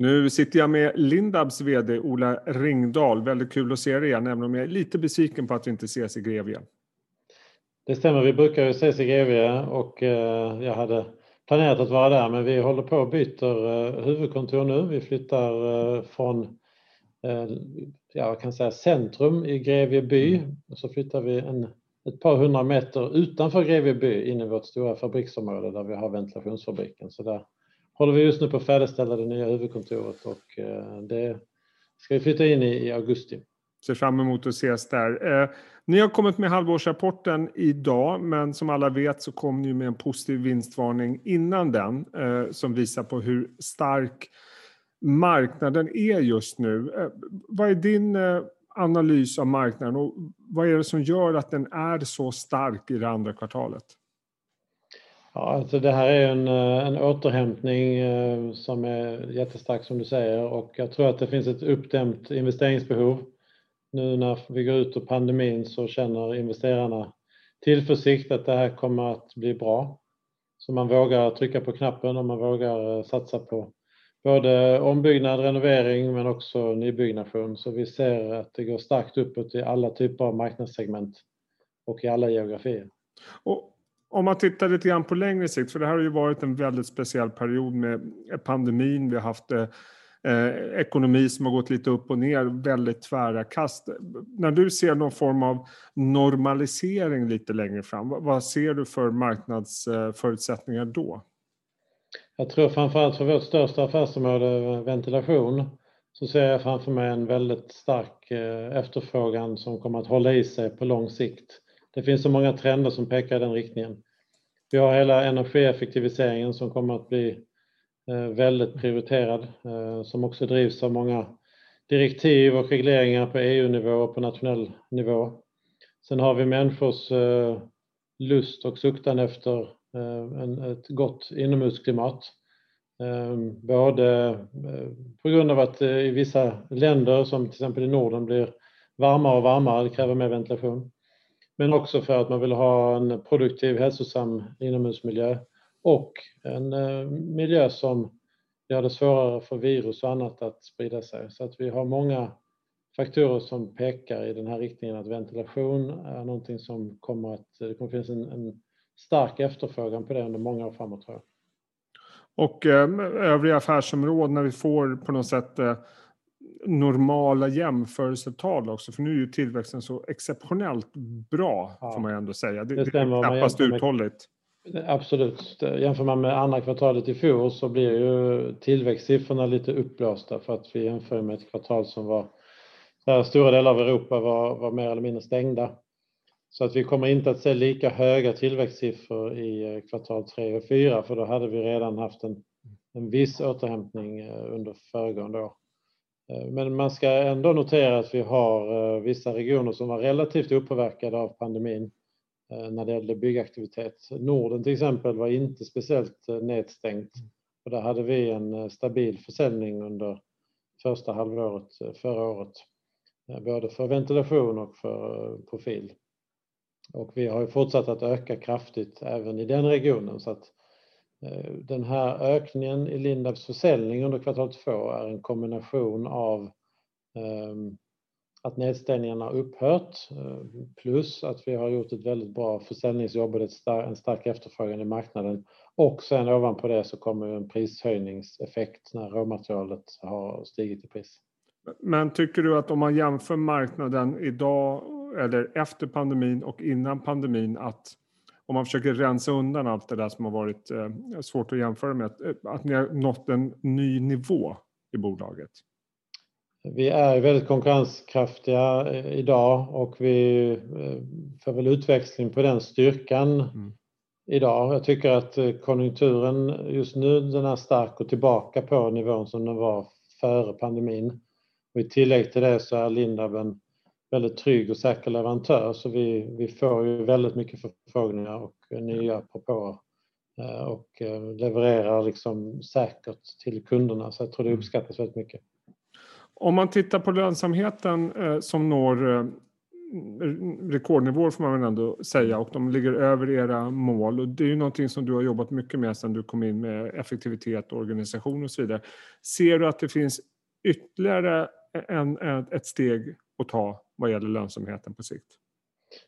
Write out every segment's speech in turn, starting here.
Nu sitter jag med Lindabs VD Ola Ringdahl. Väldigt kul att se dig igen, även om jag är lite besviken på att vi inte ses i Grevie. Det stämmer, vi brukar ju ses i Grevie och eh, jag hade planerat att vara där men vi håller på att byta eh, huvudkontor nu. Vi flyttar eh, från ja, jag kan säga centrum i Grevie by mm. och så flyttar vi en, ett par hundra meter utanför Grevie by in i vårt stora fabriksområde där vi har ventilationsfabriken. Så där håller vi just nu på att färdigställa det nya huvudkontoret och eh, det ska vi flytta in i, i augusti. Ser fram emot att ses där. Eh, ni har kommit med halvårsrapporten idag, men som alla vet så kom ni med en positiv vinstvarning innan den eh, som visar på hur stark marknaden är just nu. Eh, vad är din eh, analys av marknaden och vad är det som gör att den är så stark i det andra kvartalet? Ja, alltså det här är en, eh, en återhämtning eh, som är jättestark som du säger och jag tror att det finns ett uppdämt investeringsbehov. Nu när vi går ut ur pandemin så känner investerarna tillförsikt att det här kommer att bli bra. Så man vågar trycka på knappen och man vågar eh, satsa på både ombyggnad, renovering men också nybyggnation. Så vi ser att det går starkt uppåt i alla typer av marknadssegment och i alla geografier. Och om man tittar lite grann på längre sikt, för det här har ju varit en väldigt speciell period med pandemin, vi har haft eh, eh ekonomi som har gått lite upp och ner, väldigt tvära kast. När du ser någon form av normalisering lite längre fram, vad ser du för marknadsförutsättningar då? Jag tror framförallt för vårt största affärsområde, ventilation, så ser jag framför mig en väldigt stark eh, efterfrågan som kommer att hålla i sig på lång sikt. Det finns så många trender som pekar i den riktningen. Vi har hela energieffektiviseringen som kommer att bli eh, väldigt prioriterad, eh, som också drivs av många direktiv och regleringar på EU-nivå och på nationell nivå. Sen har vi människors eh, lust och suktan efter ett gott inomhusklimat. Både på grund av att i vissa länder, som till exempel i Norden, blir varmare och varmare, det kräver mer ventilation. Men också för att man vill ha en produktiv, hälsosam inomhusmiljö och en eh, miljö som gör det svårare för virus och annat att sprida sig. Så att vi har många faktorer som pekar i den här riktningen att ventilation är någonting som kommer att, det kommer finnas en, en stark efterfrågan på det under många år framåt tror jag. Och eh, övriga affärsområden när vi får på något sätt eh, normala jämförelsetal också, för nu är ju tillväxten så exceptionellt bra, ja. får man ändå säga. Det, det, det är knappast uthålligt. Absolut. Jämför man med andra kvartalet i fjol så blir ju tillväxtsiffrorna lite uppblåsta för att vi jämför med ett kvartal som var där stora delar av Europa var, var mer eller mindre stängda. Så att vi kommer inte att se lika höga tillväxtsiffror i eh, kvartal 3 och 4 för då hade vi redan haft en, en viss återhämtning eh, under föregående år. Eh, men man ska ändå notera att vi har eh, vissa regioner som var relativt opåverkade av pandemin eh, när det gällde byggaktivitet. Norden till exempel var inte speciellt nedstängt och där hade vi en stabil försäljning under första halvåret förra året. Både för ventilation och för profil. Och vi har fortsatt att öka kraftigt även i den regionen så att Eh, den här ökningen i Lindabs försäljning under kvartal två är en kombination av ehm, att nedstängningarna har upphört eh, plus att vi har gjort ett väldigt bra försäljningsjobb och en stark efterfrågan i marknaden. Och sen ovanpå det så kommer en prishöjningseffekt när råmaterialet har stigit i pris. Men tycker du att om man jämför marknaden idag eller efter pandemin och innan pandemin att om man försöker rensa undan allt det där som har varit eh, svårt att jämföra med, eh, att ni har nått en ny nivå i bolaget? Vi är väldigt konkurrenskraftiga eh, idag och vi får väl utväxling på den styrkan mm. idag. Jag tycker att konjunkturen just nu den är stark och tillbaka på nivån som den var före pandemin. Och I tillägg till det så är Lindab en väldigt trygg och säker leverantör så vi, vi får ju väldigt mycket förfrågningar och nya propåer eh, och eh, levererar liksom säkert till kunderna så jag tror det uppskattas väldigt mycket. Om man tittar på lönsamheten eh, som når rekordnivåer får man väl ändå säga och de ligger över era mål och det är ju någonting som du har jobbat mycket med sedan du kom in med effektivitet, organisation och så vidare. Ser du att det finns ytterligare en, ett steg att ta vad gäller lönsamheten på sikt?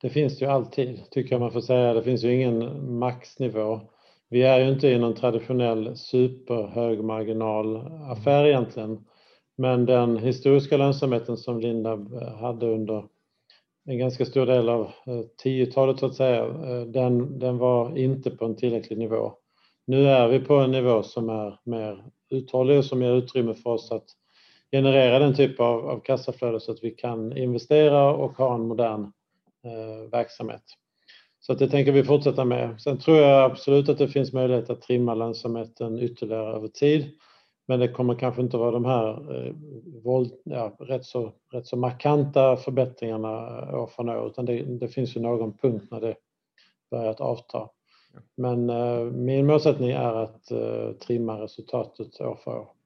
Det finns ju alltid, tycker jag man får säga. Det finns ju ingen maxnivå. Vi är ju inte i någon traditionell superhögmarginalaffär egentligen. Men den historiska lönsamheten som Lindab hade under en ganska stor del av 10-talet så att säga, den, den var inte på en tillräcklig nivå. Nu är vi på en nivå som är mer uthållig och som ger utrymme för oss att generera den typ av, av kassaflöde så att vi kan investera och ha en modern eh, verksamhet. Så att det tänker vi fortsätta med. Sen tror jag absolut att det finns möjlighet att trimma lönsamheten ytterligare över tid. Men det kommer kanske inte vara de här eh, våld, ja, rätt, så, rätt så markanta förbättringarna år från år utan det, det finns ju någon punkt när det börjar att avta. Men eh, min målsättning är att eh, trimma resultatet år för år.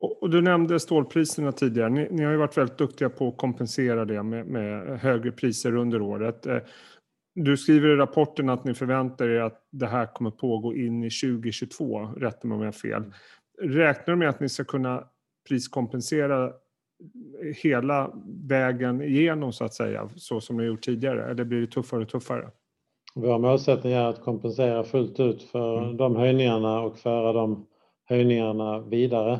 Och du nämnde stålpriserna tidigare. Ni, ni, har ju varit väldigt duktiga på att kompensera det med, med, högre priser under året. Eh, du skriver i rapporten att ni förväntar er att det här kommer pågå in i 2022, rätta mig om jag har fel. Räknar du med att ni ska kunna priskompensera hela vägen igenom så att säga, så som ni gjort tidigare? Eller blir det tuffare och tuffare? Vår målsättning är att kompensera fullt ut för mm. de höjningarna och föra de höjningarna vidare.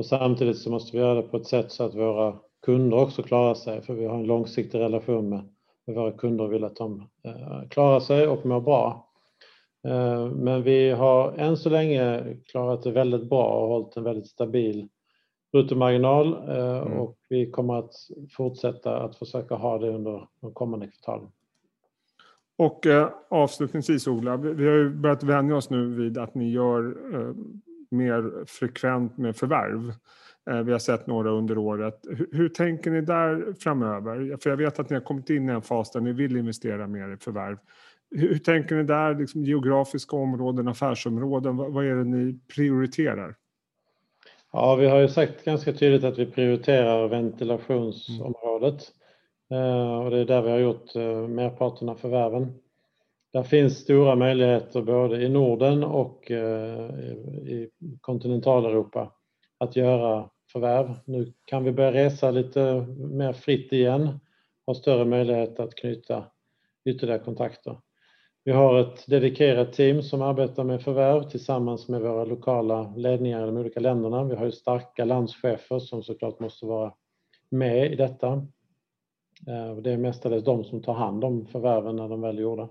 Och samtidigt så måste vi göra det på ett sätt så att våra kunder också klarar sig, för vi har en långsiktig relation med, med våra kunder och vill att de eh, klarar sig och mår bra. Eh, men vi har än så länge klarat det väldigt bra och hållit en väldigt stabil bruttomarginal eh, mm. och vi kommer att fortsätta att försöka ha det under de kommande kvartalen. Och eh, avslutningsvis Ola, vi har ju börjat vänja oss nu vid att ni gör eh, mer frekvent med förvärv. Eh, vi har sett några under året. Hur, tänker ni där framöver? För jag vet att ni har kommit in i en fas där ni vill investera mer i förvärv. Hur, tänker ni där, liksom geografiska områden, affärsområden? Vad, är det ni prioriterar? Ja, vi har ju sagt ganska tydligt att vi prioriterar ventilationsområdet. Mm. Och det är där vi har gjort eh, merparten av förvärven. Där finns stora möjligheter både i Norden och eh, i kontinentaleuropa att göra förvärv. Nu kan vi börja resa lite mer fritt igen, ha större möjlighet att knyta ytterligare kontakter. Vi har ett dedikerat team som arbetar med förvärv tillsammans med våra lokala ledningar i de olika länderna. Vi har ju starka landschefer som såklart måste vara med i detta. Eh, det är mestadels de som tar hand om förvärven när de väl är gjorda.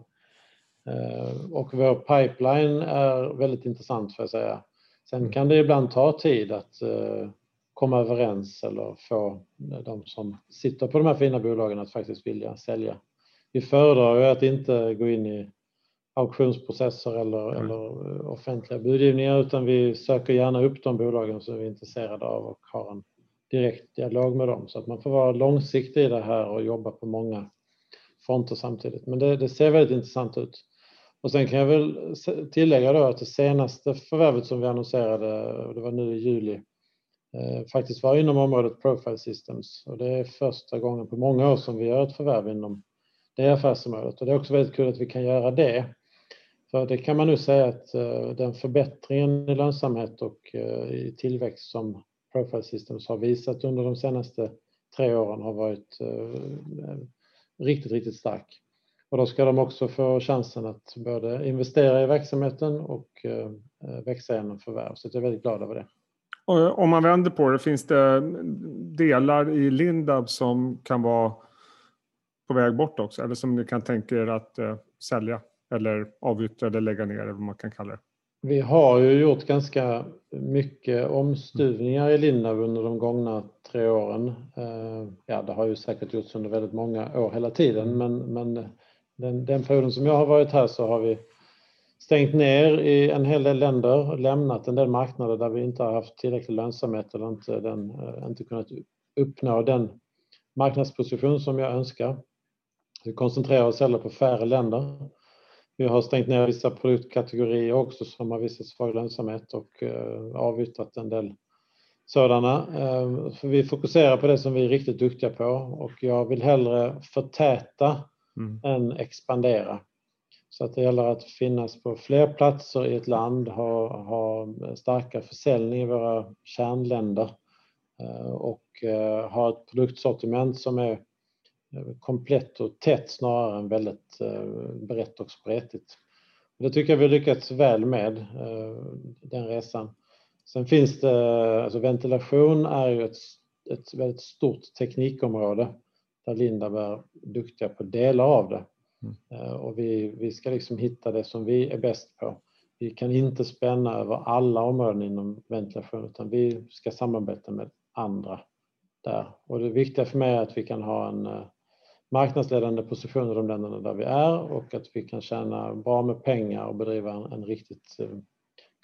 Eh, och vår pipeline är väldigt intressant för att säga. Sen mm. kan det ibland ta tid att eh, komma överens eller få de som sitter på de här fina bolagen att faktiskt vilja sälja. Vi föredrar ju att inte gå in i auktionsprocesser eller, mm. eller offentliga budgivningar utan vi söker gärna upp de bolagen som vi är intresserade av och har en direkt dialog med dem så att man får vara långsiktig i det här och jobba på många fronter samtidigt. Men det, det ser väldigt intressant ut. Och sen kan jag väl tillägga då att det senaste förvärvet som vi annonserade, och det var nu i juli, eh, faktiskt var inom området Profile Systems och det är första gången på många år som vi gör ett förvärv inom det affärsområdet och det är också väldigt kul att vi kan göra det. För det kan man nu säga att eh, den förbättringen i lönsamhet och eh, i tillväxt som Profile Systems har visat under de senaste tre åren har varit eh, riktigt, riktigt stark. Och då ska de också få chansen att både investera i verksamheten och eh, växa genom förvärv. Så jag är väldigt glad över det. om man vänder på det, finns det delar i Lindab som kan vara på väg bort också? Eller som ni kan tänka er att eh, sälja eller avyttra eller lägga ner eller vad man kan kalla det? Vi har ju gjort ganska mycket omstuvningar i Lindab under de gångna tre åren. Eh, ja, det har ju säkert gjorts under väldigt många år hela tiden, men, men den, den perioden som jag har varit här så har vi stängt ner i en hel del länder och lämnat en del marknader där vi inte har haft tillräcklig lönsamhet eller inte, den, eh, inte kunnat uppnå den marknadsposition som jag önskar. Vi koncentrerar oss hellre på färre länder. Vi har stängt ner vissa produktkategorier också som har visat svag lönsamhet och eh, avyttrat en del sådana. För vi fokuserar på det som vi är riktigt duktiga på och jag vill hellre förtäta mm. än expandera. Så att det gäller att finnas på fler platser i ett land, ha, ha starkare försäljning i våra kärnländer och ha ett produktsortiment som är komplett och tätt snarare än väldigt brett och spretigt. Det tycker jag vi lyckats väl med, den resan. Sen finns det, alltså ventilation är ju ett, ett väldigt stort teknikområde där Lindab är duktiga på delar av det. Mm. Och vi, vi ska liksom hitta det som vi är bäst på. Vi kan inte spänna över alla områden inom ventilation utan vi ska samarbeta med andra där. Och det viktiga för mig är att vi kan ha en marknadsledande position i de länderna där vi är och att vi kan tjäna bra med pengar och bedriva en, en riktigt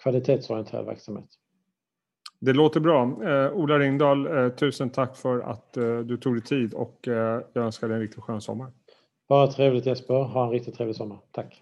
kvalitetsorienterad verksamhet. Det låter bra. Eh, Ola Ringdahl, eh, tusen tack för att eh, du tog dig tid och eh, jag önskar dig en riktigt skön sommar. Bara trevligt Jesper. Ha en riktigt trevlig sommar. Tack.